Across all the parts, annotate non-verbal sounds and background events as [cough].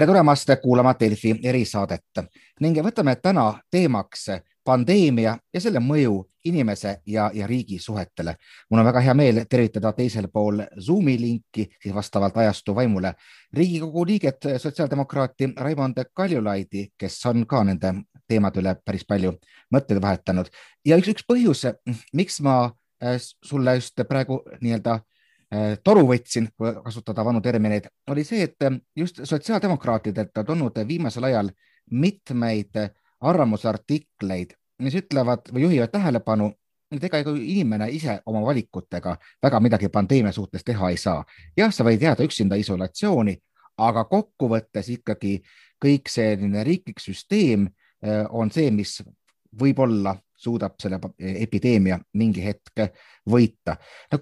tere tulemast kuulama Delfi erisaadet ning võtame täna teemaks pandeemia ja selle mõju inimese ja, ja riigi suhetele. mul on väga hea meel tervitada teisel pool Zoomi linki siis vastavalt ajastu vaimule Riigikogu liiget, sotsiaaldemokraati Raimond Kaljulaidi, kes on ka nende teemade üle päris palju mõtteid vahetanud ja üks, üks põhjus, miks ma äh, sulle just praegu nii-öelda Äh, toru võtsin, kui kasutada vanu termineid, oli see, et äh, just sotsiaaldemokraatidelt on tulnud viimasel ajal mitmeid arvamusartikleid, mis ütlevad või juhivad tähelepanu, et ega inimene ise oma valikutega väga midagi pandeemia suhtes teha ei saa. jah, sa võid jääda üksinda isolatsiooni, aga kokkuvõttes ikkagi kõik selline riiklik süsteem äh, on see, mis võib-olla suudab selle epideemia mingi hetk võita. no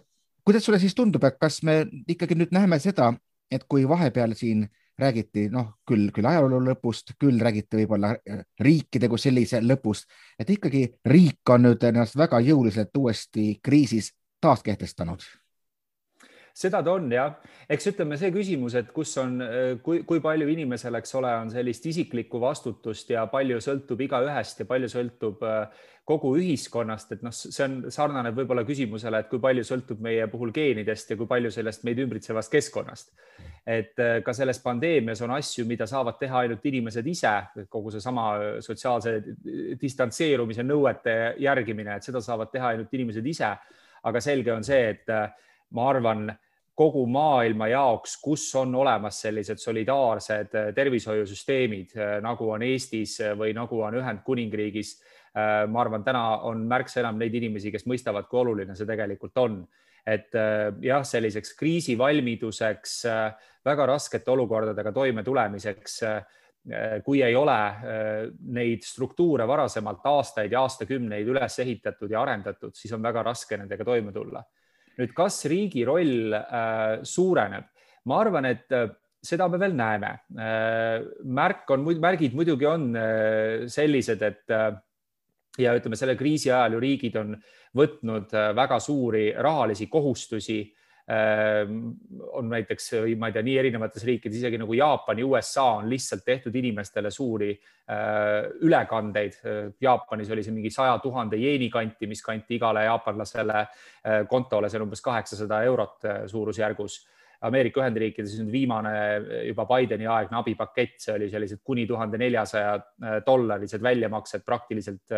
kuidas sulle siis tundub, et kas me ikkagi nüüd näeme seda, et kui vahepeal siin räägiti, noh, küll, küll ajaloo lõpust, küll räägiti võib-olla äh, riikide kui sellise lõpust, et ikkagi riik on nüüd ennast väga jõuliselt uuesti kriisis taaskehtestanud seda ta on jah, eks ütleme see küsimus, et kus on, kui, kui palju inimesel, eks ole, on sellist isiklikku vastutust ja palju sõltub igaühest ja palju sõltub äh, kogu ühiskonnast, et noh, see on sarnane võib-olla küsimusele, et kui palju sõltub meie puhul geenidest ja kui palju sellest meid ümbritsevast keskkonnast. et äh, ka selles pandeemias on asju, mida saavad teha ainult inimesed ise, kogu seesama sotsiaalse distantseerumise nõuete järgimine, et seda saavad teha ainult inimesed ise. aga selge on see, et äh, ma arvan kogu maailma jaoks, kus on olemas sellised solidaarsed äh, tervishoiusüsteemid, äh, nagu on Eestis äh, või nagu on Ühendkuningriigis. ma arvan, täna on märksa enam neid inimesi, kes mõistavad, kui oluline see tegelikult on. et jah, selliseks kriisivalmiduseks, väga raskete olukordadega toimetulemiseks kui ei ole neid struktuure varasemalt aastaid ja aastakümneid üles ehitatud ja arendatud, siis on väga raske nendega toime tulla nüüd, kas riigi roll äh, suureneb? ma arvan, et äh, seda me veel näeme. Äh, märk on, märgid muidugi on sellised, et ja ütleme, selle kriisi ajal ju riigid on võtnud väga suuri rahalisi kohustusi on näiteks, ma ei tea, nii erinevates riikides, isegi nagu Jaapan ja USA on lihtsalt tehtud inimestele suuri äh, ülekandeid. Jaapanis oli see mingi saja tuhande jeeni kanti, mis kanti igale jaapanlasele äh, kontole, see on umbes kaheksasada eurot äh, suurusjärgus Ameerika Ühendriikides nüüd viimane juba Bideni aegne abipakett, see oli sellised kuni tuhande neljasaja dollarised väljamaksed praktiliselt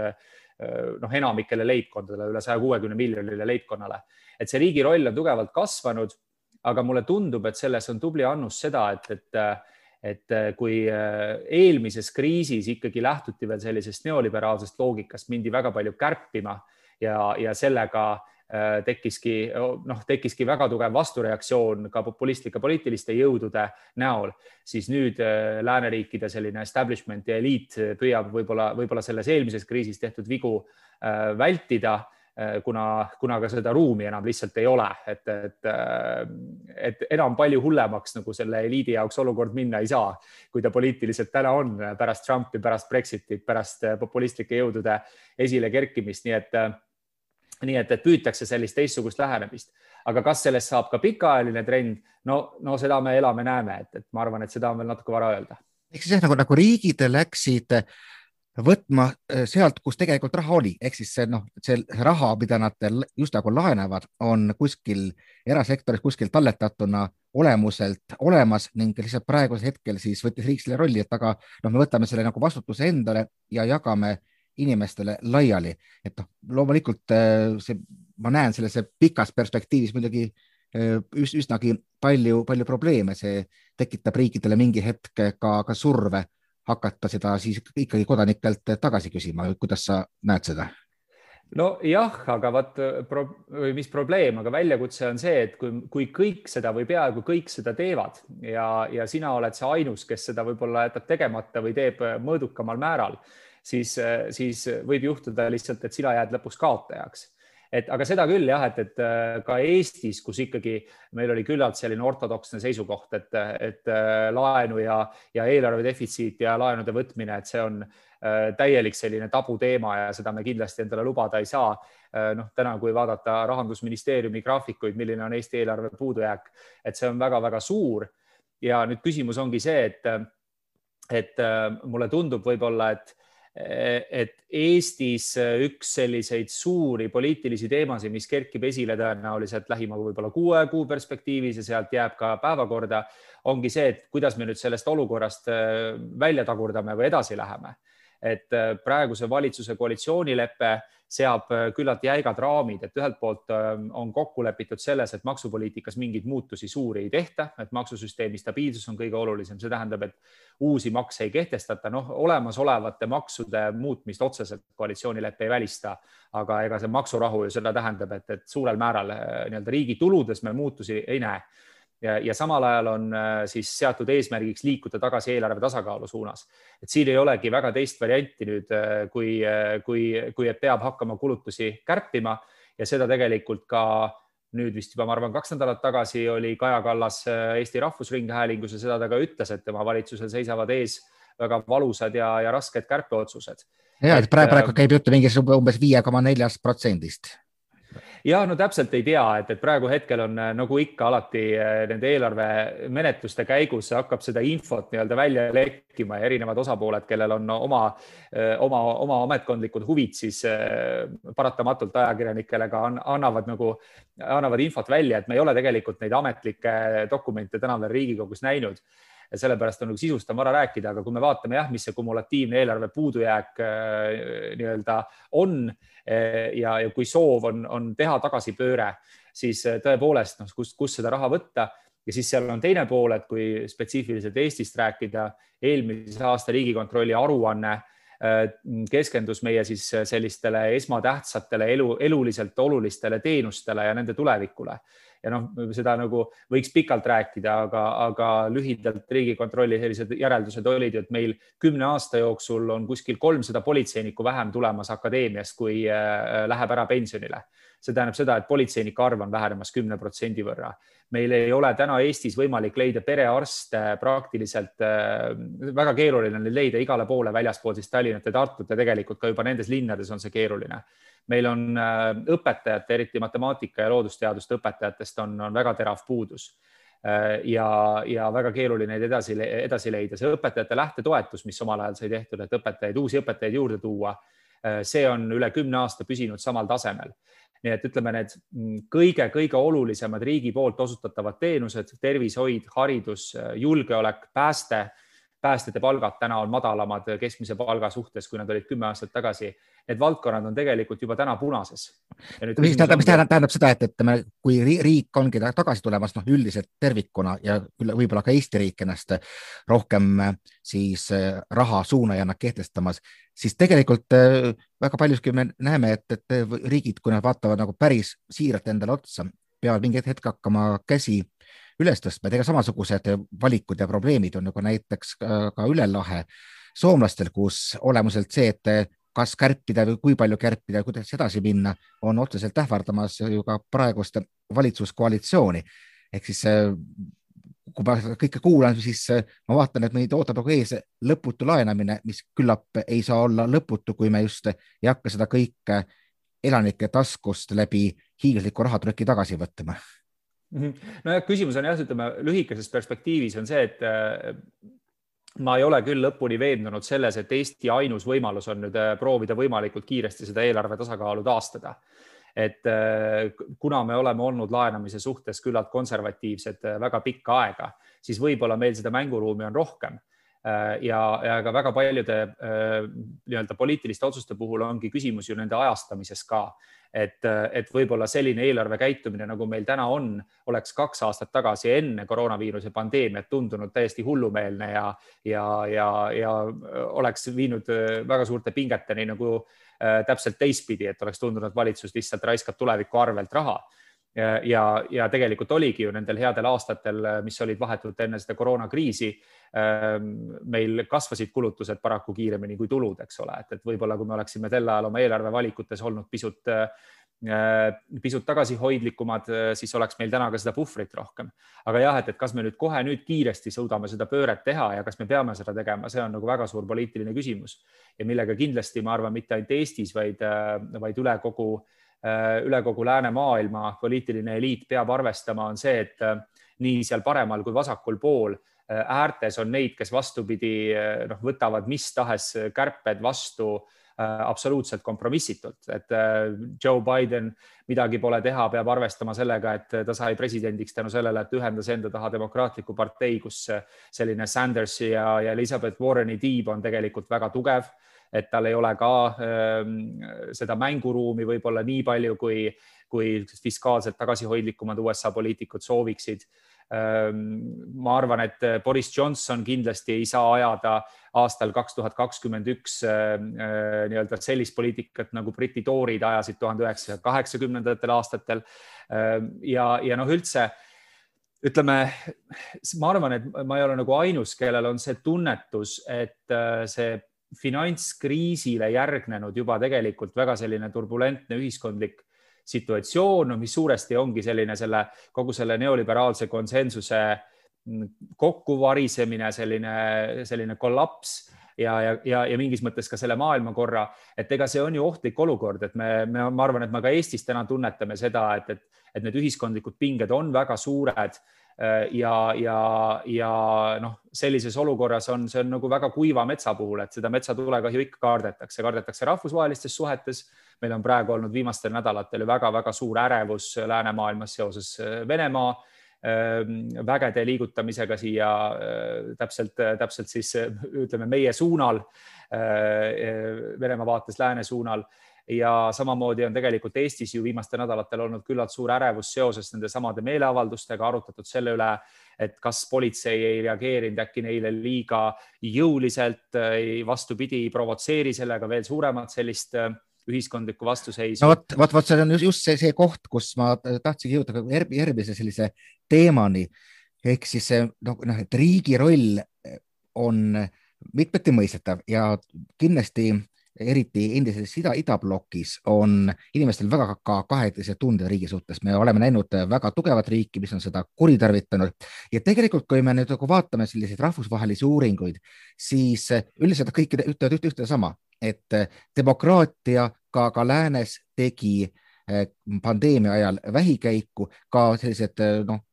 noh, enamikele leibkondadele, üle saja kuuekümne miljonile leibkonnale. Et see riigi roll on tugevalt kasvanud, aga mulle tundub, et selles on tubli annus seda, et, et et kui äh, eelmises kriisis ikkagi lähtuti veel sellisest neoliberaalsest loogikast, mindi väga palju kärpima ja, ja sellega äh, tekkiski, noh, tekkiski väga tugev vastureaktsioon ka populistlike poliitiliste jõudude näol, siis nüüd äh, lääneriikide selline establishment ja eliit püüab võib-olla, võib-olla selles eelmises kriisis tehtud vigu vältida Äh, kuna, kuna ka seda ruumi enam lihtsalt ei ole, et, et, äh, et enam palju hullemaks nagu selle eliidi jaoks olukord minna ei saa, kui ta poliitiliselt täna on pärast Trumpi, pärast Brexitit, pärast äh, populistlike jõudude esile kerkimist, nii et nii et, et püütakse sellist teistsugust lähenemist, aga kas sellest saab ka pikaajaline trend? no, no seda me elame-näeme, et, et ma arvan, et seda on veel natuke vara öelda. ehk siis jah, nagu, nagu riigid läksid võtma äh, sealt, kus tegelikult raha oli, ehk siis see noh, see raha, mida nad just nagu laenavad, on kuskil erasektoris kuskil talletatuna olemuselt olemas ning lihtsalt praegusel hetkel siis võttis riik selle rolli, et aga noh, me võtame selle nagu vastutuse endale ja jagame inimestele laiali, et noh, loomulikult äh, see, ma näen selles pikas perspektiivis muidugi äh, üs, üsnagi palju, palju probleeme, see tekitab riikidele mingi hetk ka, ka surve hakata seda siis ikkagi kodanikelt tagasi küsima, kuidas sa näed seda? nojah, aga vot pro, mis probleem, aga väljakutse on see, et kui, kui kõik seda või peaaegu kõik seda teevad ja, ja sina oled see ainus, kes seda võib-olla jätab tegemata või teeb mõõdukamal määral, siis, siis võib juhtuda lihtsalt, et sina jääd lõpuks kaotajaks et aga seda küll jah, et, et äh, ka Eestis, kus ikkagi meil oli küllalt selline ortodoksne seisukoht, et, et äh, laenu ja, ja eelarve defitsiit ja laenude võtmine, et see on äh, täielik selline tabuteema ja seda me kindlasti endale lubada ei saa. noh, täna, kui vaadata rahandusministeeriumi graafikuid, milline on Eesti eelarve puudujääk, et see on väga-väga suur. ja nüüd küsimus ongi see, et et mulle tundub võib-olla, et et Eestis üks selliseid suuri poliitilisi teemasid, mis kerkib esile tõenäoliselt lähima võib-olla kuue kuu perspektiivis ja sealt jääb ka päevakorda, ongi see, et kuidas me nüüd sellest olukorrast välja tagurdame või edasi läheme. et praeguse valitsuse koalitsioonilepe seab äh, küllalt jäigad raamid, et ühelt poolt ähm, on kokku lepitud selles, et maksupoliitikas mingeid muutusi suuri ei tehta, et maksusüsteemi stabiilsus on kõige olulisem, see tähendab, et uusi makse ei kehtestata, noh, olemasolevate maksude muutmist otseselt koalitsioonilepe ei välista, aga ega see maksurahu ju seda tähendab, et, et suurel määral äh, nii-öelda riigi tuludes me muutusi ei näe ja, ja samal ajal on äh, siis seatud eesmärgiks liikuda tagasi eelarve tasakaalu suunas. et siin ei olegi väga teist varianti nüüd, äh, kui, äh, kui, kui et peab hakkama kulutusi kärpima ja seda tegelikult ka nüüd vist juba, ma arvan, kaks nädalat tagasi oli Kaja Kallas Eesti Rahvusringhäälingus ja seda ta ka ütles, et tema valitsusel seisavad ees väga valusad ja, ja rasked kärpeotsused. ja, et praegu, praegu käib juttu mingisugune umbes viie koma neljast protsendist ja no täpselt ei tea, et, et praegu hetkel on äh, nagu ikka alati äh, nende eelarvemenetluste käigus hakkab seda infot nii-öelda välja lekkima ja erinevad osapooled, kellel on oma, äh, oma, oma ametkondlikud huvid, siis paratamatult ajakirjanikele ka annavad nagu, annavad infot välja, et me ei ole tegelikult neid ametlikke dokumente täna veel Riigikogus näinud ja sellepärast on nagu sisust on vara rääkida, aga kui me vaatame jah, mis see kumulatiivne eelarve puudujääk nii-öelda on Eh, ja, ja kui soov on, on teha tagasipööre, siis eh, tõepoolest, noh, kust, kust seda raha võtta. Ja siis seal on teine pool, et kui spetsiifiliselt Eestist rääkida, eelmise aasta Riigikontrolli aruanne keskendus meie siis sellistele esmatähtsatele elu, eluliselt olulistele teenustele ja nende tulevikule ja noh, seda nagu võiks pikalt rääkida, aga, aga lühidalt Riigikontrolli sellised järeldused olid ju, et meil kümne aasta jooksul on kuskil kolmsada politseinikku vähem tulemas akadeemiast, kui äh, läheb ära pensionile. See tähendab seda, et politseinike arv on vähenemas kümne protsendi võrra. meil ei ole täna Eestis võimalik leida perearste praktiliselt äh,, väga keeruline on leida igale poole väljaspool siis Tallinnat ja Tartut ja tegelikult ka juba nendes linnades on see keeruline meil on äh, õpetajate, eriti matemaatika ja loodusteaduste õpetajatest on, on väga terav puudus äh, ja, ja väga keeruline neid edasi, edasi leida. see õpetajate lähtetoetus, mis omal ajal sai tehtud, et õpetajaid, uusi õpetajaid juurde tuua, see on üle kümne aasta püsinud samal tasemel. Nii et ütleme, need kõige-kõige olulisemad riigi poolt osutatavad teenused, tervishoid, haridus, julgeolek, pääste päästjate palgad täna on madalamad keskmise palga suhtes, kui nad olid kümme aastat tagasi. Need valdkonnad on tegelikult juba täna punases. mis tähendab, mis tähendab, tähendab seda, et ütleme, kui riik ongi tagasi tulemas, noh, üldiselt tervikuna ja küll võib-olla ka Eesti riik ennast rohkem siis äh, raha suunajana kehtestamas, siis tegelikult äh, väga paljuski me näeme, et, et riigid, kui nad vaatavad nagu päris siiralt endale otsa, peavad mingi hetk hakkama käsi üles tõstma, ega samasugused valikud ja probleemid on nagu näiteks ka üle lahe soomlastel, kus olemuselt see, et kas kärpida või kui palju kärpida kuidas edasi minna, on otseselt ähvardamas ju ka praegust valitsuskoalitsiooni. ehk siis kui ma kõike kuulan, siis ma vaatan, et meid ootab nagu ees lõputu laenamine, mis küllap ei saa olla lõputu, kui me just ei hakka seda kõike elanike taskust läbi hiiglasliku rahatrüki tagasi võtma Mhm. nojah, küsimus on jah, ütleme lühikeses perspektiivis on see, et äh, ma ei ole küll lõpuni veendunud selles, et Eesti ainus võimalus on nüüd äh, proovida võimalikult kiiresti seda eelarve tasakaalu taastada. Et äh, kuna me oleme olnud laenamise suhtes küllalt konservatiivsed väga pikka aega, siis võib-olla meil seda mänguruumi on rohkem. Ja, ja ka väga paljude nii-öelda poliitiliste otsuste puhul ongi küsimus ju nende ajastamises ka. Et, et võib-olla selline eelarve käitumine, nagu meil täna on, oleks kaks aastat tagasi enne koroonaviiruse pandeemiat tundunud täiesti hullumeelne ja, ja, ja, ja oleks viinud äh, väga suurte pingeteni nagu äh, täpselt teistpidi, et oleks tundunud, valitsus lihtsalt raiskab tuleviku arvelt raha. Ja, ja, ja tegelikult oligi ju nendel headel aastatel, mis olid vahetult enne seda koroonakriisi, ähm, meil kasvasid kulutused paraku kiiremini kui tulud, eks ole, et, et võib-olla kui me oleksime sel ajal oma eelarvevalikutes olnud pisut äh, pisut tagasihoidlikumad, siis oleks meil täna ka seda puhvrit rohkem. aga jah, et, et kas me nüüd kohe nüüd kiiresti suudame seda pööret teha ja kas me peame seda tegema, see on nagu väga suur poliitiline küsimus ja millega kindlasti ma arvan, mitte ainult Eestis, vaid, vaid üle kogu äh, Äh, üle kogu läänemaailma poliitiline eliit peab arvestama, on see, et äh, nii seal paremal kui vasakul pool äärtes on neid, kes vastupidi noh, võtavad mis tahes kärped vastu absoluutselt kompromissitult, et Joe Biden midagi pole teha, peab arvestama sellega, et ta sai presidendiks tänu sellele, et ühendas enda taha demokraatliku partei, kus selline Sandersi ja, ja Elizabeth Warreni tiib on tegelikult väga tugev et tal ei ole ka ähm, seda mänguruumi võib-olla nii palju, kui, kui fiskaalselt tagasihoidlikumad USA poliitikud sooviksid. ähm, ma arvan, et Boris Johnson kindlasti ei saa ajada aastal kaks tuhat kakskümmend üks äh, äh, nii-öelda sellist poliitikat, nagu Briti toorid ajasid tuhande üheksasaja kaheksakümnendatel aastatel. Ähm, ja, ja noh, üldse ütleme, ma arvan, et ma ei ole nagu ainus, kellel on see tunnetus, et äh, see finantskriisile järgnenud juba tegelikult väga selline turbulentne ühiskondlik situatsioon, mis suuresti ongi selline selle kogu selle neoliberaalse konsensuse kokkuvarisemine, selline, selline kollaps ja, ja, ja, ja mingis mõttes ka selle maailmakorra, et ega see on ju ohtlik olukord, et me, me, ma arvan, et me ka Eestis täna tunnetame seda, et, et, et need ühiskondlikud pinged on väga suured Äh, ja, ja, ja noh, sellises olukorras on, see on nagu väga kuiva metsa puhul, et seda metsatulekahju ikka kardetakse, kardetakse rahvusvahelistes suhetes. Meil on praegu olnud viimastel nädalatel väga-väga suur ärevus läänemaailmas seoses äh, Venemaa ähm, vägede liigutamisega siia äh, täpselt, täpselt siis ütleme meie suunal, Venemaa vaates lääne suunal. Ja samamoodi on tegelikult Eestis ju viimastel nädalatel olnud küllalt suur ärevus seoses nende samade meeleavaldustega, arutatud selle üle, et kas politsei ei reageerinud äkki neile liiga jõuliselt, vastupidi, provotseeri sellega veel suuremat sellist äh, ühiskondlikku vastuseisu. no vot, vot, vot see on just see, see koht, kus ma tahtsingi jõuda järgmise sellise teemani ehk siis noh, noh, et riigi roll on mitmeti mõistetav ja kindlasti eriti endises ida, idablokis on inimestel väga ka kahetised tunded riigi suhtes. me oleme näinud väga tugevat riiki, mis on seda kuritarvitanud ja tegelikult, kui me nüüd nagu vaatame selliseid rahvusvahelisi uuringuid, siis üldiselt kõik ütlevad ühte, ühte sama, et demokraatia ka, ka läänes tegi eh, pandeemia ajal vähikäiku, ka sellised noh,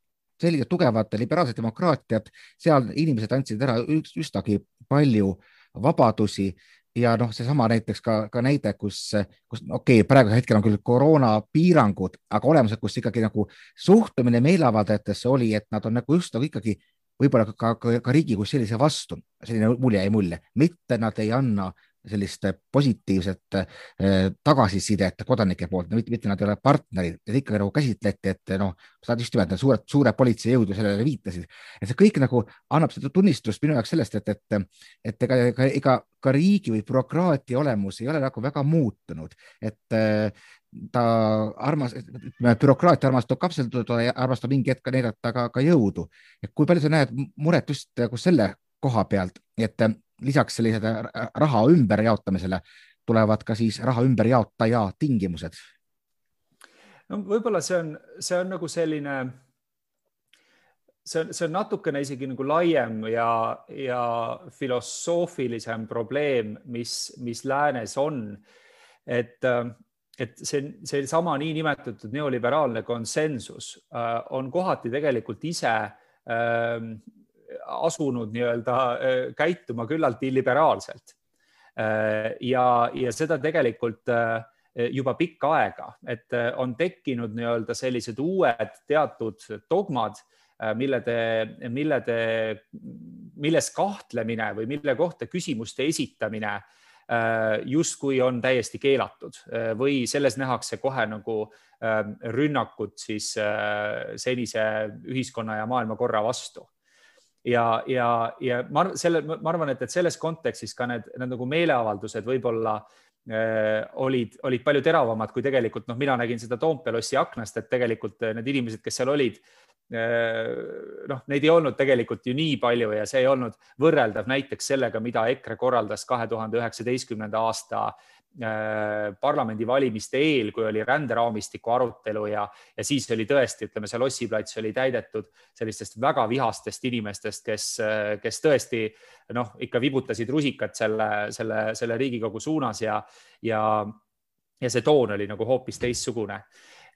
sellised tugevad liberaalsed demokraatiad, seal inimesed andsid ära üsnagi palju vabadusi ja noh, seesama näiteks ka, ka näide, kus, kus okei okay,, praegusel hetkel on küll koroonapiirangud, aga olemused, kus ikkagi nagu suhtumine meeleavaldajatesse oli, et nad on nagu just nagu ikkagi võib-olla ka, ka, ka riigi kui sellise vastu, selline mulje jäi mulje, mitte nad ei anna sellist positiivset eh, tagasisidet kodanike poolt, mitte, nad ei ole partnerid, et ikkagi nagu käsitleti, et noh, sa just nimelt need suured, suured politseijõud ju sellele viitasid, et see kõik nagu annab seda tunnistust minu jaoks sellest, et, et, et ega, ega, ega ka riigi või bürokraatia olemus ei ole nagu väga muutunud, et ta armastab, bürokraatia armastab kapselduda ja armastab mingi hetk näidata ka, ka jõudu. kui palju sa näed muret just nagu selle koha pealt, et lisaks sellisele raha ümberjaotamisele tulevad ka siis raha ümberjaotaja tingimused? no võib-olla see on, see on nagu selline, see on, see on natukene isegi nagu laiem ja, ja filosoofilisem probleem, mis, mis läänes on. et, et see, seesama niinimetatud neoliberaalne konsensus äh, on kohati tegelikult ise äh, asunud nii-öelda äh, käituma küllalt illiberaalselt. Äh, ja, ja seda tegelikult äh, juba pikka aega, et on tekkinud nii-öelda sellised uued teatud dogmad, millede, millede, milles kahtlemine või mille kohta küsimuste esitamine justkui on täiesti keelatud või selles nähakse kohe nagu rünnakut siis senise ühiskonna ja maailmakorra vastu ja, ja, ja ma selle, ma arvan, et, et selles kontekstis ka need, need nagu meeleavaldused võib-olla äh, olid, olid palju teravamad, kui tegelikult noh, mina nägin seda Toompea lossi aknast, et tegelikult äh, need inimesed, kes seal olid äh,, noh, neid ei olnud tegelikult ju nii palju ja see ei olnud võrreldav näiteks sellega, mida EKRE korraldas kahe tuhande üheksateistkümnenda aasta Äh, parlamendivalimiste eel, kui oli ränderaamistiku arutelu ja, ja siis oli tõesti, ütleme, see Lossi plats oli täidetud sellistest väga vihastest inimestest, kes, kes tõesti noh, ikka vibutasid rusikat selle, selle, selle Riigikogu suunas ja, ja, ja see toon oli nagu hoopis teistsugune.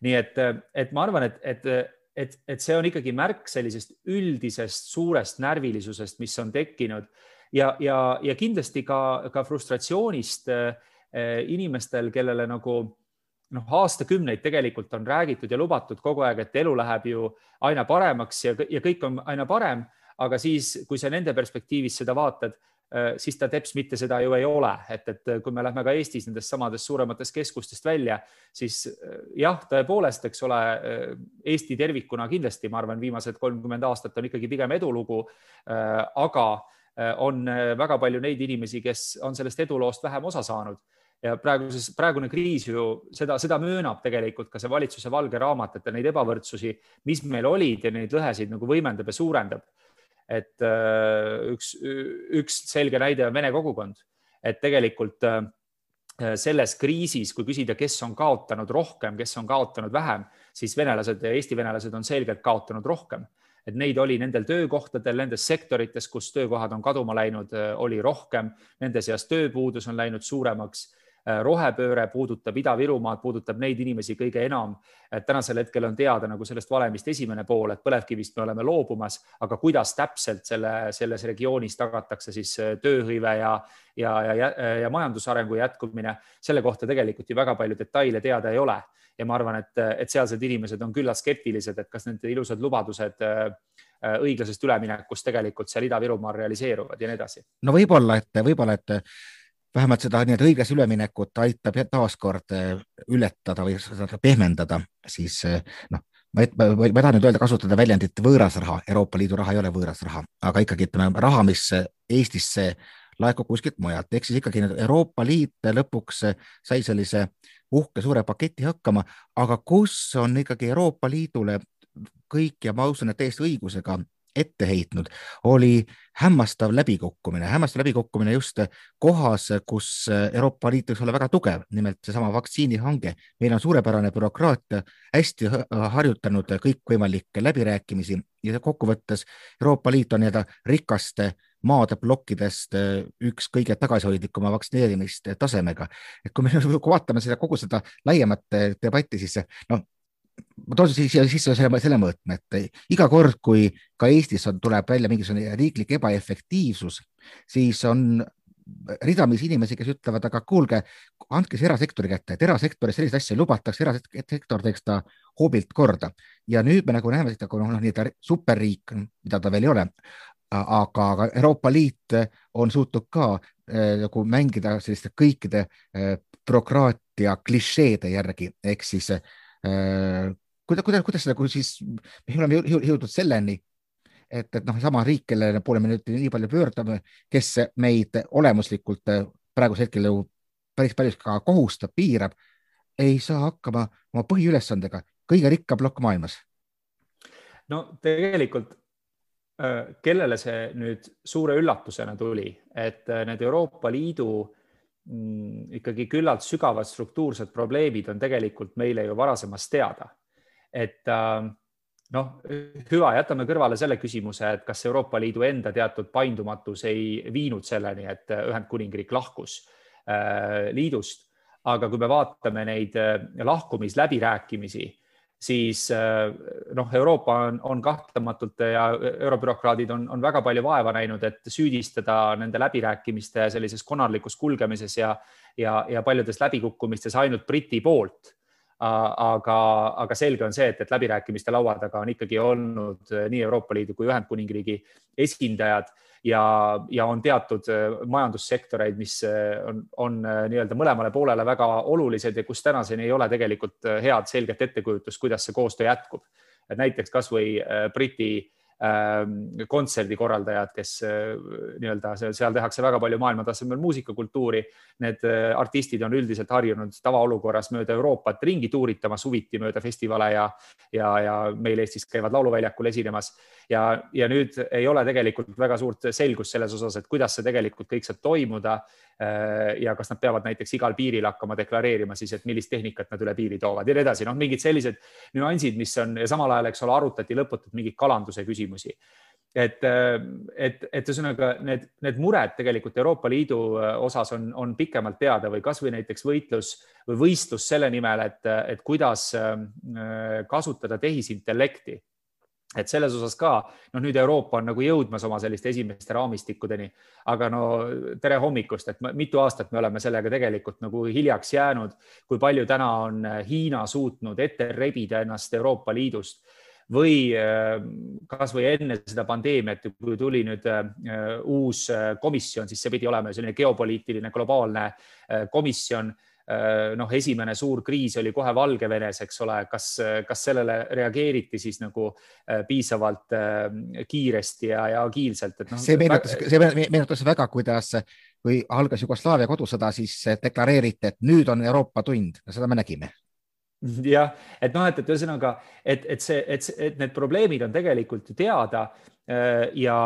nii et, et ma arvan, et, et et, et see on ikkagi märk sellisest üldisest suurest närvilisusest, mis on tekkinud ja, ja, ja kindlasti ka, ka frustratsioonist eh, inimestel, kellele nagu noh, aastakümneid tegelikult on räägitud ja lubatud kogu aeg, et elu läheb ju aina paremaks ja, ja kõik on aina parem, aga siis, kui sa nende perspektiivist seda vaatad, Äh, siis ta teps mitte seda ju ei ole, et, et kui me lähme ka Eestis nendest samadest suurematest keskustest välja, siis äh, jah, tõepoolest, eks ole, Eesti tervikuna kindlasti, ma arvan, viimased kolmkümmend aastat on ikkagi pigem edulugu. aga on väga palju neid inimesi, kes on sellest eduloost vähem osa saanud ja praeguses, praegune kriis ju seda, seda möönab tegelikult ka see valitsuse valge raamat, et neid ebavõrdsusi, mis meil olid ja neid lõhesid nagu võimendab ja suurendab. Et äh, üks, üks selge näide on vene kogukond, et tegelikult äh, selles kriisis, kui küsida, kes on kaotanud rohkem, kes on kaotanud vähem, siis venelased ja Eesti venelased on selgelt kaotanud rohkem. et neid oli nendel töökohtadel, nendes sektorites, kus töökohad on kaduma läinud, äh, oli rohkem, nende seas tööpuudus on läinud suuremaks rohepööre puudutab Ida-Virumaad, puudutab neid inimesi kõige enam. et tänasel hetkel on teada nagu sellest valemist esimene pool, et põlevkivist me oleme loobumas, aga kuidas täpselt selle, selles regioonis tagatakse siis äh, tööhõive ja, ja, ja, ja majandusarengu jätkumine, selle kohta tegelikult ju väga palju detaile teada ei ole. ja ma arvan, et, et sealsed inimesed on küllalt skeptilised, et kas nende ilusad lubadused äh, õiglasest üleminekust tegelikult seal Ida-Virumaal realiseeruvad ja nii edasi. no võib-olla, et võib-olla, et vähemalt seda nii-öelda õiglase üleminekut aitab taaskord eh, ületada või pehmendada, siis eh, noh, ma, ma, ma tahan nüüd öelda, kasutada väljendit võõras raha, Euroopa Liidu raha ei ole võõras raha, aga ikkagi ütleme raha, mis Eestisse laekub kuskilt mujalt, ehk siis ikkagi Euroopa Liit lõpuks sai sellise uhke suure paketi hakkama, aga kus on ikkagi Euroopa Liidule kõik ja ma usun, et täiesti õigusega ette heitnud, oli hämmastav läbikukkumine, hämmastav läbikukkumine just kohas, kus Euroopa Liit võiks olla väga tugev, nimelt seesama vaktsiinihange. meil on suurepärane bürokraatia, hästi harjutanud kõikvõimalikke läbirääkimisi ja kokkuvõttes Euroopa Liit on nii-öelda rikaste maade plokkidest üks kõige tagasihoidlikuma vaktsineerimist tasemega. et kui me [laughs] vaatame seda kogu seda laiemat debatti, siis noh, ma toon siia sisse selle, selle mõõtme, et iga kord, kui ka Eestis on, tuleb välja mingisugune riiklik ebaefektiivsus, siis on ridamisi inimesi, kes ütlevad, aga kuulge, andke see erasektori kätte, et erasektoris selliseid asju ei lubataks, erasektor teeks ta hoobilt korda. ja nüüd me nagu näeme seda kui noh, nii-öelda superriik, mida ta veel ei ole, aga, aga Euroopa Liit on suutnud ka äh, nagu mängida selliste kõikide äh, bürokraatia klišeede järgi, ehk siis kuidas, kuidas, kuidas seda, kui siis me oleme jõudnud selleni, et, et noh, sama riik, kelle poole me nüüd nii palju pöördame, kes meid olemuslikult äh, praegusel hetkel ju päris palju ka kohustab, piirab, ei saa hakkama oma põhiülesandega, kõige rikkam plokk maailmas. no tegelikult äh, kellele see nüüd suure üllatusena tuli, et need Euroopa Liidu Mm, ikkagi küllalt sügavad struktuursed probleemid on tegelikult meile ju varasemast teada. et äh, noh, hüva, jätame kõrvale selle küsimuse, et kas Euroopa Liidu enda teatud paindumatus ei viinud selleni, et Ühendkuningriik lahkus äh, liidust, aga kui me vaatame neid äh, lahkumisläbirääkimisi siis äh, noh, Euroopa on, on kahtlematult ja eurobürokraadid on, on väga palju vaeva näinud, et süüdistada nende läbirääkimiste sellises konarlikus kulgemises ja, ja, ja paljudes läbikukkumistes ainult Briti poolt. Aga, aga selge on see, et, et läbirääkimiste laua taga on ikkagi olnud nii Euroopa Liidu kui Ühendkuningriigi esindajad ja, ja on teatud äh, majandussektoreid, mis äh, on, on äh, nii-öelda mõlemale poolele väga olulised ja kus tänaseni ei ole tegelikult head selget ettekujutust, kuidas see koostöö jätkub. et näiteks kasvõi Briti Ähm, kontserdikorraldajad, kes äh, nii-öelda seal tehakse väga palju maailmatasemel muusikakultuuri. Need äh, artistid on üldiselt harjunud tavaolukorras mööda Euroopat ringi tuuritama suviti mööda festivale ja, ja, ja meil Eestis käivad lauluväljakul esinemas ja, ja nüüd ei ole tegelikult väga suurt selgust selles osas, et kuidas see tegelikult kõik saab toimuda. Äh, ja kas nad peavad näiteks igal piiril hakkama deklareerima siis, et millist tehnikat nad üle piiri toovad ja nii edasi, noh, mingid sellised nüansid, mis on ja samal ajal, eks ole, arutati lõputult mingeid kalanduse küsimusi. Et, et, et ühesõnaga need, need mured tegelikult Euroopa Liidu osas on, on pikemalt teada või kasvõi näiteks võitlus või võistlus selle nimel, et, et kuidas kasutada tehisintellekti. Et selles osas ka, noh, nüüd Euroopa on nagu jõudmas oma selliste esimeste raamistikudeni, aga no tere hommikust, et mitu aastat me oleme sellega tegelikult nagu hiljaks jäänud, kui palju täna on Hiina suutnud ette rebida ennast Euroopa Liidust või äh, kasvõi enne seda pandeemiat, kui tuli nüüd äh, uus äh, komisjon, siis see pidi olema selline geopoliitiline globaalne komisjon. Noh, esimene suur kriis oli kohe Valgevenes, eks ole, kas, kas sellele reageeriti siis nagu piisavalt kiiresti ja, ja agiilselt, et noh. see meenutas, see meenutas väga, kuidas, kui algas Jugoslaavia kodusõda, siis deklareeriti, et nüüd on Euroopa tund. Ja seda me nägime [laughs] jah, et noh, et, et ühesõnaga, et, et see, et, et need probleemid on tegelikult ju teada ja, ja,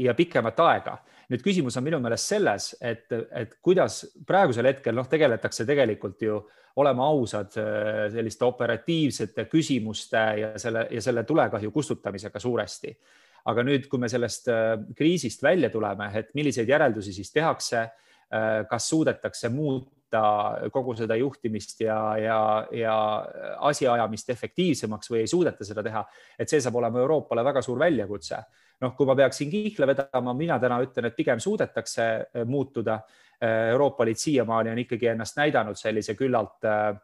ja pikemat aega nüüd küsimus on minu meelest selles, et, et kuidas praegusel hetkel noh, tegeletakse tegelikult ju olema ausad selliste operatiivsete küsimuste ja selle ja selle tulekahju kustutamisega suuresti. aga nüüd, kui me sellest äh, kriisist välja tuleme, et milliseid järeldusi siis tehakse, äh, kas suudetakse muuta kogu seda juhtimist ja, ja, ja asjaajamist efektiivsemaks või ei suudeta seda teha, et see saab olema Euroopale väga suur väljakutse noh, kui ma peaksin kihla vedama, mina täna ütlen, et pigem suudetakse äh, muutuda. Äh, Euroopa Liit siiamaani on ikkagi ennast näidanud sellise küllalt, äh,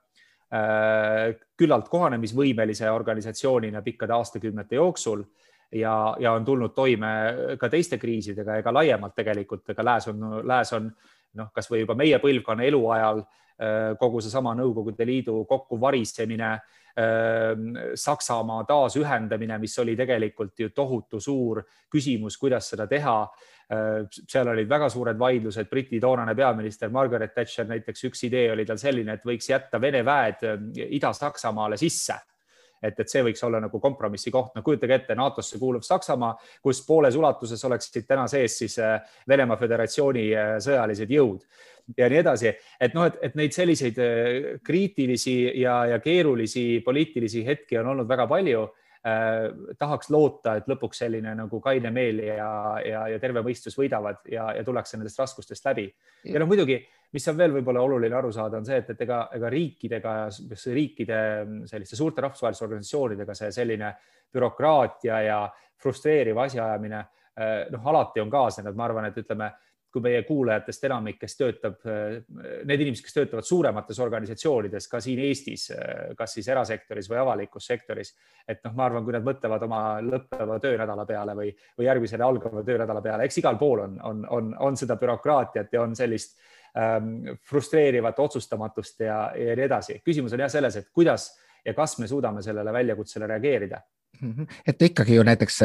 küllalt kohanemisvõimelise organisatsioonina pikkade aastakümnete jooksul ja, ja on tulnud toime ka teiste kriisidega ega laiemalt tegelikult, ega lääs on, lääs on noh, kasvõi juba meie põlvkonna eluajal kogu seesama Nõukogude Liidu kokkuvarisemine Ehm, Saksamaa taasühendamine, mis oli tegelikult ju tohutu suur küsimus, kuidas seda teha. Ehm, seal olid väga suured vaidlused, Briti toonane peaminister Margaret Thatcher näiteks üks idee oli tal selline, et võiks jätta Vene väed Ida-Saksamaale sisse et, et see võiks olla nagu kompromissi koht, no kujutage ette, NATO-sse kuuluv Saksamaa, kus pooles ulatuses oleksid täna sees siis Venemaa Föderatsiooni sõjalised jõud ja nii edasi, et noh, et, et neid selliseid äh, kriitilisi ja, ja keerulisi poliitilisi hetki on olnud väga palju eh,. tahaks loota, et lõpuks selline nagu kaine meel ja, ja, ja terve mõistus võidavad ja, ja tullakse nendest raskustest läbi. ja noh, muidugi, mis on veel võib-olla oluline aru saada, on see, et, et ega, ega riikidega, riikide selliste suurte rahvusvaheliste organisatsioonidega see selline bürokraatia ja frustreeriv asjaajamine noh, alati on kaasnenud, ma arvan, et ütleme kui meie kuulajatest enamik, kes töötab, need inimesed, kes töötavad suuremates organisatsioonides, ka siin Eestis, kas siis erasektoris või avalikus sektoris, et noh, ma arvan, kui nad mõtlevad oma lõppeva töönädala peale või, või järgmisele algava töönädala peale, eks igal pool on, on, on, on seda bürokraatiat ja on sellist ähm, frustreerivat otsustamatust ja, ja nii edasi. küsimus on jah selles, et kuidas ja kas me suudame sellele väljakutsele reageerida. Mhm. et ikkagi ju näiteks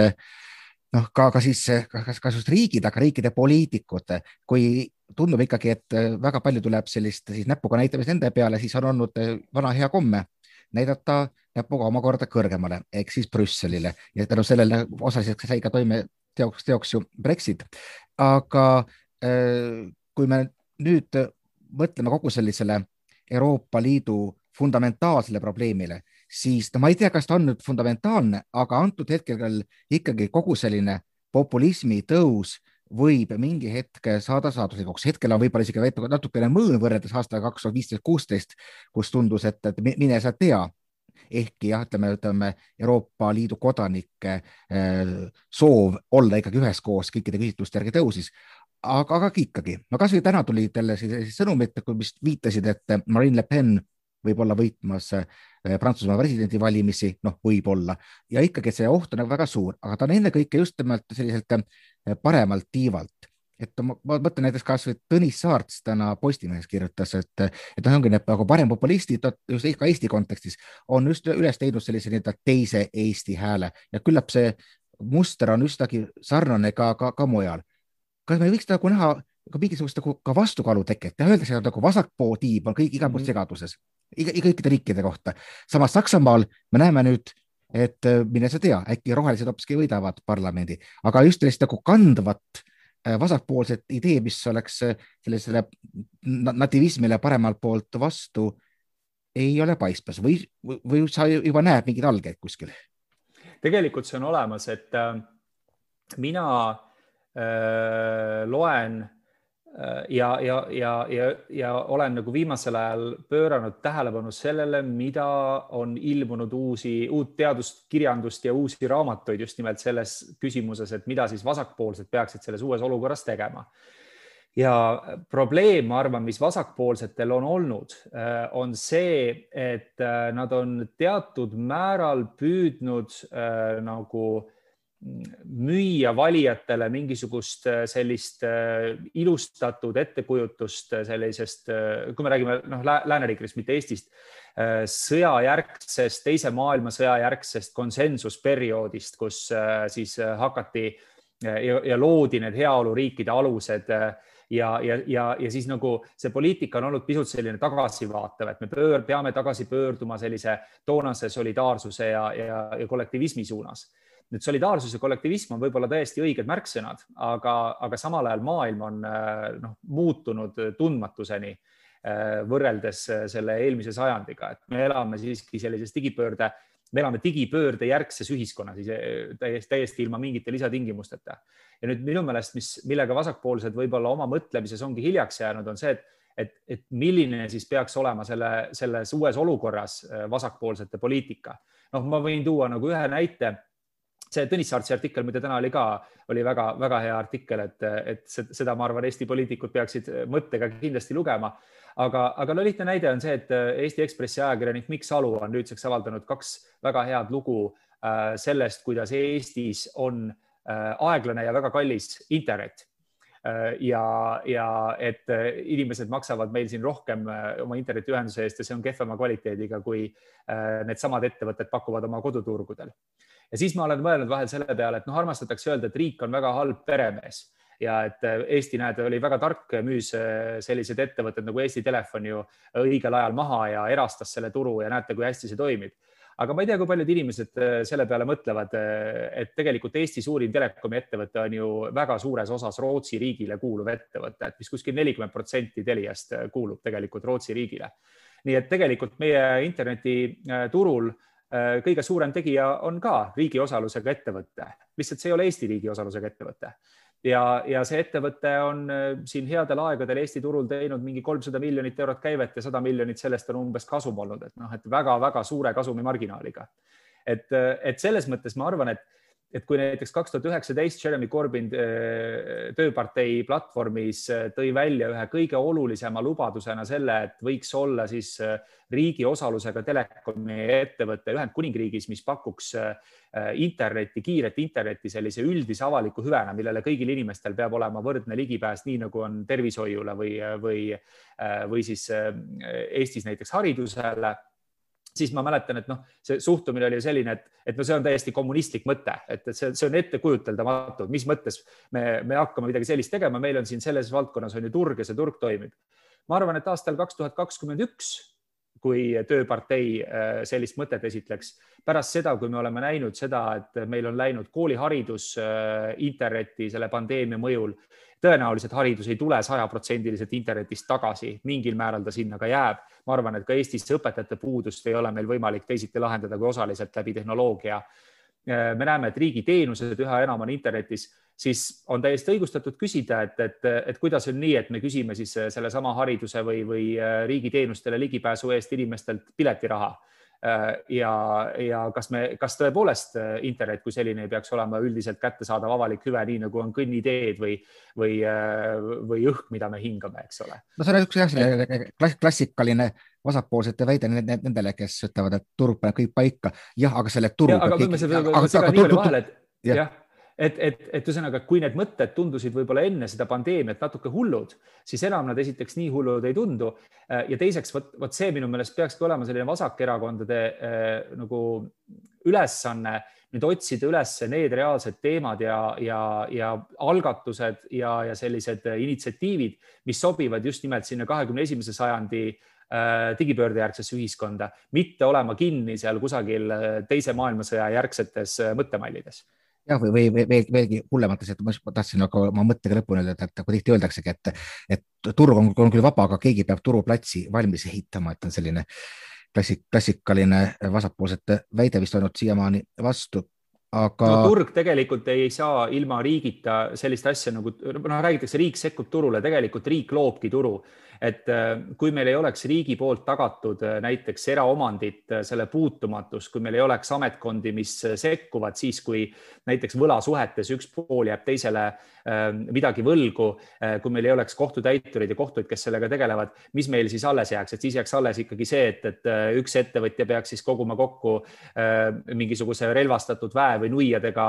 noh, ka, ka siis, kas, kas just riigid, aga riikide poliitikud, kui tundub ikkagi, et väga palju tuleb sellist siis näpuga näitamist nende peale, siis on olnud vana hea komme näidata näpuga omakorda kõrgemale ehk siis Brüsselile ja tänu sellele osaliselt sai ka toime teoks, teoks ju Brexit. aga äh, kui me nüüd mõtleme kogu sellisele Euroopa Liidu fundamentaalsele probleemile, siis no ma ei tea, kas ta on nüüd fundamentaalne, aga antud hetkel ikkagi kogu selline populismi tõus võib mingi hetk saada saaduslikuks. hetkel on võib-olla isegi natukene mõõn võrreldes aastaga kaks tuhat viisteist, kuusteist, kus tundus, et, et mine sa tea. ehkki jah, ütleme, ütleme Euroopa Liidu kodanike äh, soov olla ikkagi üheskoos kõikide küsitluste järgi tõusis, aga, aga ikkagi, no kasvõi täna tuli jälle selliseid sõnumeid, mis viitasid, et Marine Le Pen võib olla võitmas äh, Prantsusmaa presidendivalimisi, noh, võib-olla ja ikkagi see oht on nagu väga suur, aga ta on ennekõike just nimelt selliselt äh, paremalt tiivalt. Et ma, ma mõtlen näiteks kasvõi Tõnis Saarts täna Postimehes kirjutas, et, et noh, ongi need nagu parempopulistid just ka Eesti kontekstis on just üles leidnud sellise nii-öelda teise Eesti hääle. Ja küllap see muster on üsnagi sarnane ka, ka, ka mujal. Kas me võiks nagu näha ka mingisugust nagu ka vastukaalu teket ja öeldakse nagu vasakpoo tiib on kõik igal pool mhm. segaduses iga, kõikide riikide kohta. samas Saksamaal me näeme nüüd, et äh, mine sa tea, äkki rohelised hoopiski võidavad parlamendi, aga just sellist nagu kandvat äh, vasakpoolset idee, mis oleks äh, sellisele nativismile paremalt poolt vastu, ei ole paistmas või, või sa juba näed mingeid algeid kuskil? tegelikult see on olemas, et mina loen ja, ja, ja, ja, ja olen nagu viimasel ajal pööranud tähelepanu sellele, mida on ilmunud uusi, uut teaduskirjandust ja uusi raamatuid just nimelt selles küsimuses, et mida siis vasakpoolsed peaksid selles uues olukorras tegema. ja probleem, ma arvan, mis vasakpoolsetel on olnud, on see, et nad on teatud määral püüdnud äh, nagu müüa valijatele mingisugust äh, sellist äh, ilustatud ettekujutust äh, sellisest, kui me räägime noh, lääneriikidest, mitte Eestist, sõjajärgsest, teise maailmasõja järgsest konsensusperioodist, kus siis hakati ja, ja loodi need heaoluriikide alused ja, ja, ja, ja siis nagu see poliitika on olnud pisut selline tagasivaatav, et me pöör, peame tagasi pöörduma sellise toonase solidaarsuse ja, ja, ja kollektivismi suunas. Nüüd solidaarsus ja kollektivism on võib-olla täiesti õiged märksõnad, aga, aga samal ajal maailm on äh, noh, muutunud tundmatuseni äh, võrreldes äh, selle eelmise sajandiga, et me elame siiski sellises digipöörde, me elame digipöörde järgses ühiskonnas täiesti, täiesti ilma mingite lisatingimusteta. ja nüüd minu meelest, mis, millega vasakpoolsed võib-olla oma mõtlemises ongi hiljaks jäänud, on see, et et, et milline siis peaks olema selle, selles uues olukorras vasakpoolsete poliitika. noh, ma võin tuua nagu ühe näite see Tõnis Saartsi artikkel, mida täna oli ka, oli väga-väga hea artikkel, et, et seda, ma arvan, Eesti poliitikud peaksid mõttega kindlasti lugema. aga, aga no lihtne näide on see, et Eesti Ekspressi ajakirjanik Mikk Salu on nüüdseks avaldanud kaks väga head lugu äh, sellest, kuidas Eestis on äh, aeglane ja väga kallis internet äh, ja, ja et inimesed maksavad meil siin rohkem oma internetiühenduse eest ja see on kehvema kvaliteediga, kui needsamad ettevõtted pakuvad oma koduturgudel ja siis ma olen mõelnud vahel selle peale, et noh, armastatakse öelda, et riik on väga halb peremees ja et äh, Eesti, näed, oli väga tark, müüs äh, sellised ettevõtted nagu Eesti Telefon ju õigel ajal maha ja erastas selle turu ja näete, kui hästi see toimib. Aga ma ei tea, kui paljud inimesed äh, selle peale mõtlevad, et tegelikult Eesti suurim telekomi ettevõte on ju väga suures osas Rootsi riigile kuuluv ettevõte, et mis kuskil nelikümmend protsenti Teliast kuulub tegelikult Rootsi riigile. nii et tegelikult meie internetiturul Äh, kõige suurem tegija on ka riigi osalusega ettevõte, lihtsalt see ei ole Eesti riigi osalusega ettevõte. Ja, ja see ettevõte on äh, siin headel aegadel Eesti turul teinud mingi kolmsada miljonit eurot käivet ja sada miljonit sellest on umbes kasum olnud, et noh, et väga-väga suure kasumimarginaaliga. et, äh, et selles mõttes ma arvan, et et kui näiteks kaks tuhat üheksateist Jeremy Corbyn äh, tööpartei platvormis äh, tõi välja ühe kõige olulisema lubadusena selle, et võiks olla siis äh, riigi osalusega telekomi ettevõte Ühendkuningriigis, mis pakuks internetti, kiiret internetti sellise üldise avaliku hüvena, millele kõigil inimestel peab olema võrdne ligipääs, nii nagu on tervishoiule või, või, või siis Eestis näiteks haridusele siis ma mäletan, et noh, see suhtumine oli selline, et, et no see on täiesti kommunistlik mõte, et, et see, see on ettekujuteldamatu, mis mõttes me, me hakkame midagi sellist tegema, meil on siin selles valdkonnas on ju turg ja see turg toimib. ma arvan, et aastal kaks tuhat kakskümmend üks, kui Tööpartei äh, sellist mõtet esitleks, pärast seda, kui me oleme näinud seda, et meil on läinud kooliharidus äh, internetti selle pandeemia mõjul tõenäoliselt haridus ei tule sajaprotsendiliselt internetist tagasi, mingil määral ta sinna ka jääb. ma arvan, et ka Eestis õpetajate puudust ei ole meil võimalik teisiti lahendada kui osaliselt läbi tehnoloogia. me näeme, et riigi teenused üha enam on internetis, siis on täiesti õigustatud küsida, et, et, et kuidas on nii, et me küsime siis sellesama hariduse või, või riigiteenustele ligipääsu eest inimestelt piletiraha Äh, ja, ja kas me, kas tõepoolest äh, internet kui selline ei peaks olema üldiselt kättesaadav avalik hüve, nii nagu on kõnniteed või, või, äh, või õhk, mida me hingame, eks ole. no see on üks jah, selline klassikaline vasakpoolsete väide nendele, kes ütlevad, et turg paneb kõik paika. jah, aga selle turu. aga võime seda segada nii palju vahele, et jah ja et, et, et ühesõnaga, kui need mõtted tundusid võib-olla enne seda pandeemiat natuke hullud, siis enam nad esiteks nii hullud ei tundu. Äh, ja teiseks, vot, vot see minu meelest peakski olema selline vasakerakondade äh, nagu ülesanne nüüd otsida üles need reaalsed teemad ja, ja, ja algatused ja, ja sellised initsiatiivid, mis sobivad just nimelt sinna kahekümne esimese sajandi äh, digipöördejärgsesse ühiskonda, mitte olema kinni seal kusagil teise maailmasõja järgsetes mõttemallides jah, või, või, või veel, veelgi hullemates, et ma tahtsin aga oma mõttega lõpuni öelda, et nagu tihti öeldaksegi, et, et turg on, on küll vaba, aga keegi peab turuplatsi valmis ehitama, et on selline klassik, klassikaline vasakpoolsete väide vist olnud siiamaani vastu. aga no,. turg tegelikult ei saa ilma riigita sellist asja nagu, noh, räägitakse, riik sekkub turule, tegelikult riik loobki turu et äh, kui meil ei oleks riigi poolt tagatud äh, näiteks eraomandit, äh, selle puutumatus, kui meil ei oleks ametkondi, mis sekkuvad siis, kui näiteks võlasuhetes üks pool jääb teisele midagi võlgu, kui meil ei oleks kohtutäiturid ja kohtuid, kes sellega tegelevad, mis meil siis alles jääks, et siis jääks alles ikkagi see, et, et üks ettevõtja peaks siis koguma kokku mingisuguse relvastatud väe või nuiadega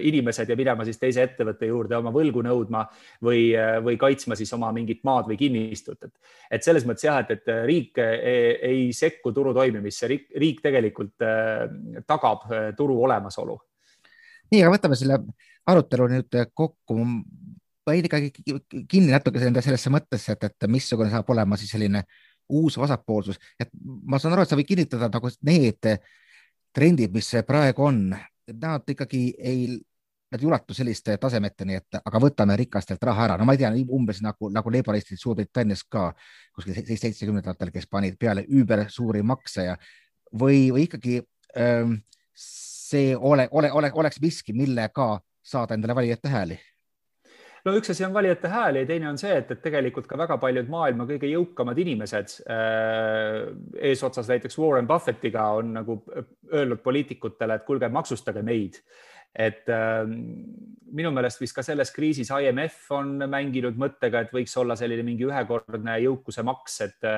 inimesed ja minema siis teise ettevõtte juurde oma võlgu nõudma või, või kaitsma siis oma mingit maad või kinni kinnistud, et, et selles mõttes jah, et, et riik ei, ei sekku turu toimimisse, riik, riik tegelikult äh, tagab äh, turu olemasolu. nii, aga võtame selle arutelu nüüd kokku. ma jäin ikkagi kinni natuke sellesse mõttesse, et, et missugune saab olema siis selline uus vasakpoolsus, et ma saan aru, et sa võid kinnitada nagu need trendid, mis praegu on, nad ikkagi ei nad ei ulatu selliste tasemeteni, et aga võtame rikastelt raha ära, no ma ei tea, umbes nagu, nagu laboristid Suurbritannias ka kuskil seitsmekümnendatel, kes panid peale üüber suuri makse ja või, või ikkagi ähm, see ole, ole, ole, oleks miski, millega saada endale valijate hääli. No üks asi on valijate hääl ja teine on see, et, et tegelikult ka väga paljud maailma kõige jõukamad inimesed äh, eesotsas näiteks Warren Buffettiga on nagu öelnud poliitikutele, et kuulge, maksustage meid et äh, minu meelest vist ka selles kriisis IMF on mänginud mõttega, et võiks olla selline mingi ühekordne jõukuse maks, et,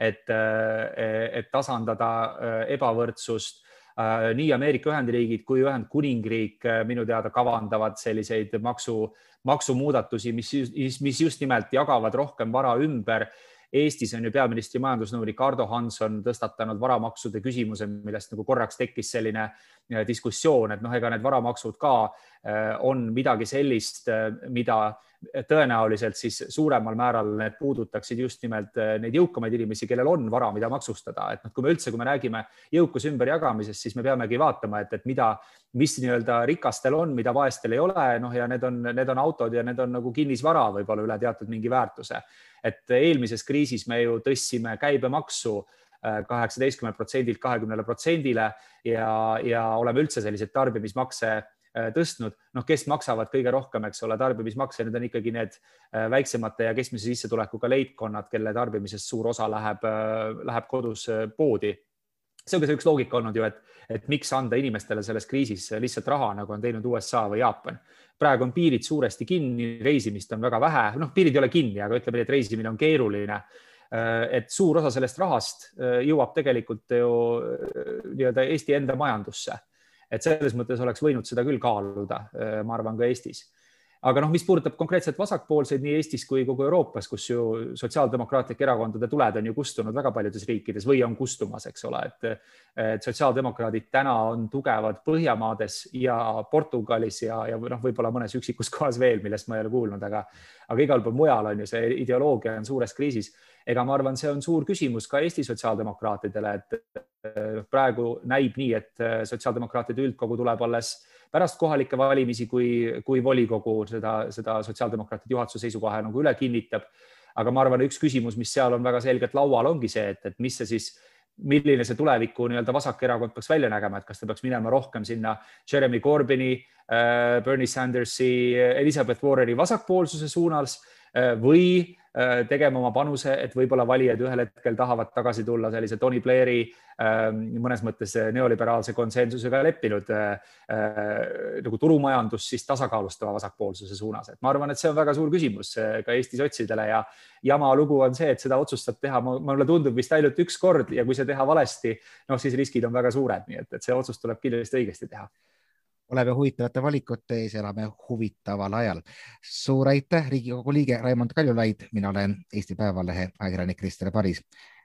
et, et tasandada äh, ebavõrdsust äh,. nii Ameerika Ühendriigid kui Ühendkuningriik äh, minu teada kavandavad selliseid maksu, maksumuudatusi, mis, mis just nimelt jagavad rohkem vara ümber Eestis on ju peaministri majandusnõunik Ardo Hanson tõstatanud varamaksude küsimuse, millest nagu korraks tekkis selline diskussioon, et noh, ega need varamaksud ka äh, on midagi sellist, äh, mida tõenäoliselt siis suuremal määral need puudutaksid just nimelt neid jõukamaid inimesi, kellel on vara, mida maksustada, et noh, kui me üldse, kui me räägime jõukuse ümberjagamisest, siis me peamegi vaatama, et, et mida, mis nii-öelda rikastel on, mida vaestel ei ole, noh ja need on, need on autod ja need on nagu kinnisvara võib-olla üle teatud mingi väärtuse. Et eelmises kriisis me ju tõstsime käibemaksu äh, kaheksateistkümnelt protsendilt kahekümnele protsendile ja, ja oleme üldse selliseid tarbimismakse äh, tõstnud, noh, kes maksavad kõige rohkem, eks ole, tarbimismakse, need on ikkagi need äh, väiksemate ja keskmise sissetulekuga leibkonnad, kelle tarbimisest suur osa läheb, läheb kodus poodi. see on ka see üks loogika olnud ju, et, et miks anda inimestele selles kriisis lihtsalt raha, nagu on teinud USA või Jaapan praegu on piirid suuresti kinni, reisimist on väga vähe, noh, piirid ei ole kinni, aga ütleme nii, et reisimine on keeruline. Äh, et suur osa sellest rahast äh, jõuab tegelikult ju äh, nii-öelda Eesti enda majandusse. et selles mõttes oleks võinud seda küll kaaluda, ma arvan, ka Eestis aga noh, mis puudutab konkreetselt vasakpoolseid nii Eestis kui kogu Euroopas, kus ju sotsiaaldemokraatlike erakondade tuled on ju kustunud väga paljudes riikides või on kustumas, eks ole, et, et sotsiaaldemokraadid täna on tugevad Põhjamaades ja Portugalis ja, ja noh, võib-olla mõnes üksikus [laughs] kohas veel, millest ma ei ole kuulnud, aga, aga igal pool mujal on ju see ideoloogia on suures kriisis. ega ma arvan, see on suur küsimus ka Eesti sotsiaaldemokraatidele, et praegu näib nii, et sotsiaaldemokraatide üldkogu tuleb alles pärast kohalikke valimisi, kui, kui volikogu seda, seda sotsiaaldemokraatide juhatuse seisukoha nagu üle kinnitab. aga ma arvan, üks küsimus, mis seal on väga selgelt laual, ongi see, et, et mis see siis milline see tuleviku nii-öelda vasakerakond peaks välja nägema, et kas ta peaks minema rohkem sinna Jeremy Corbyni äh,, Bernie Sandersi, Elizabeth Warreni vasakpoolsuse suunas äh, või tegema oma panuse, et võib-olla valijad ühel hetkel tahavad tagasi tulla sellise Tony Blairi ähm, mõnes mõttes neoliberaalse konsensusega leppinud äh, äh, nagu turumajandust siis tasakaalustava vasakpoolsuse suunas, et ma arvan, et see on väga suur küsimus ka Eesti sotsidele ja jama lugu on see, et seda otsustab teha, mulle tundub vist ainult üks kord ja kui see teha valesti, noh siis riskid on väga suured, nii et, et see otsus tuleb kindlasti õigesti teha oleme huvitavate valikute ees, elame huvitaval ajal. suur aitäh, Riigikogu liige Raimond Kaljulaid, mina olen Eesti Päevalehe ajakirjanik Krister Paris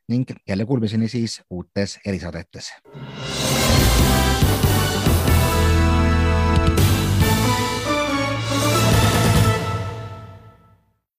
ning jälle kuulmiseni siis uutes erisaadetes.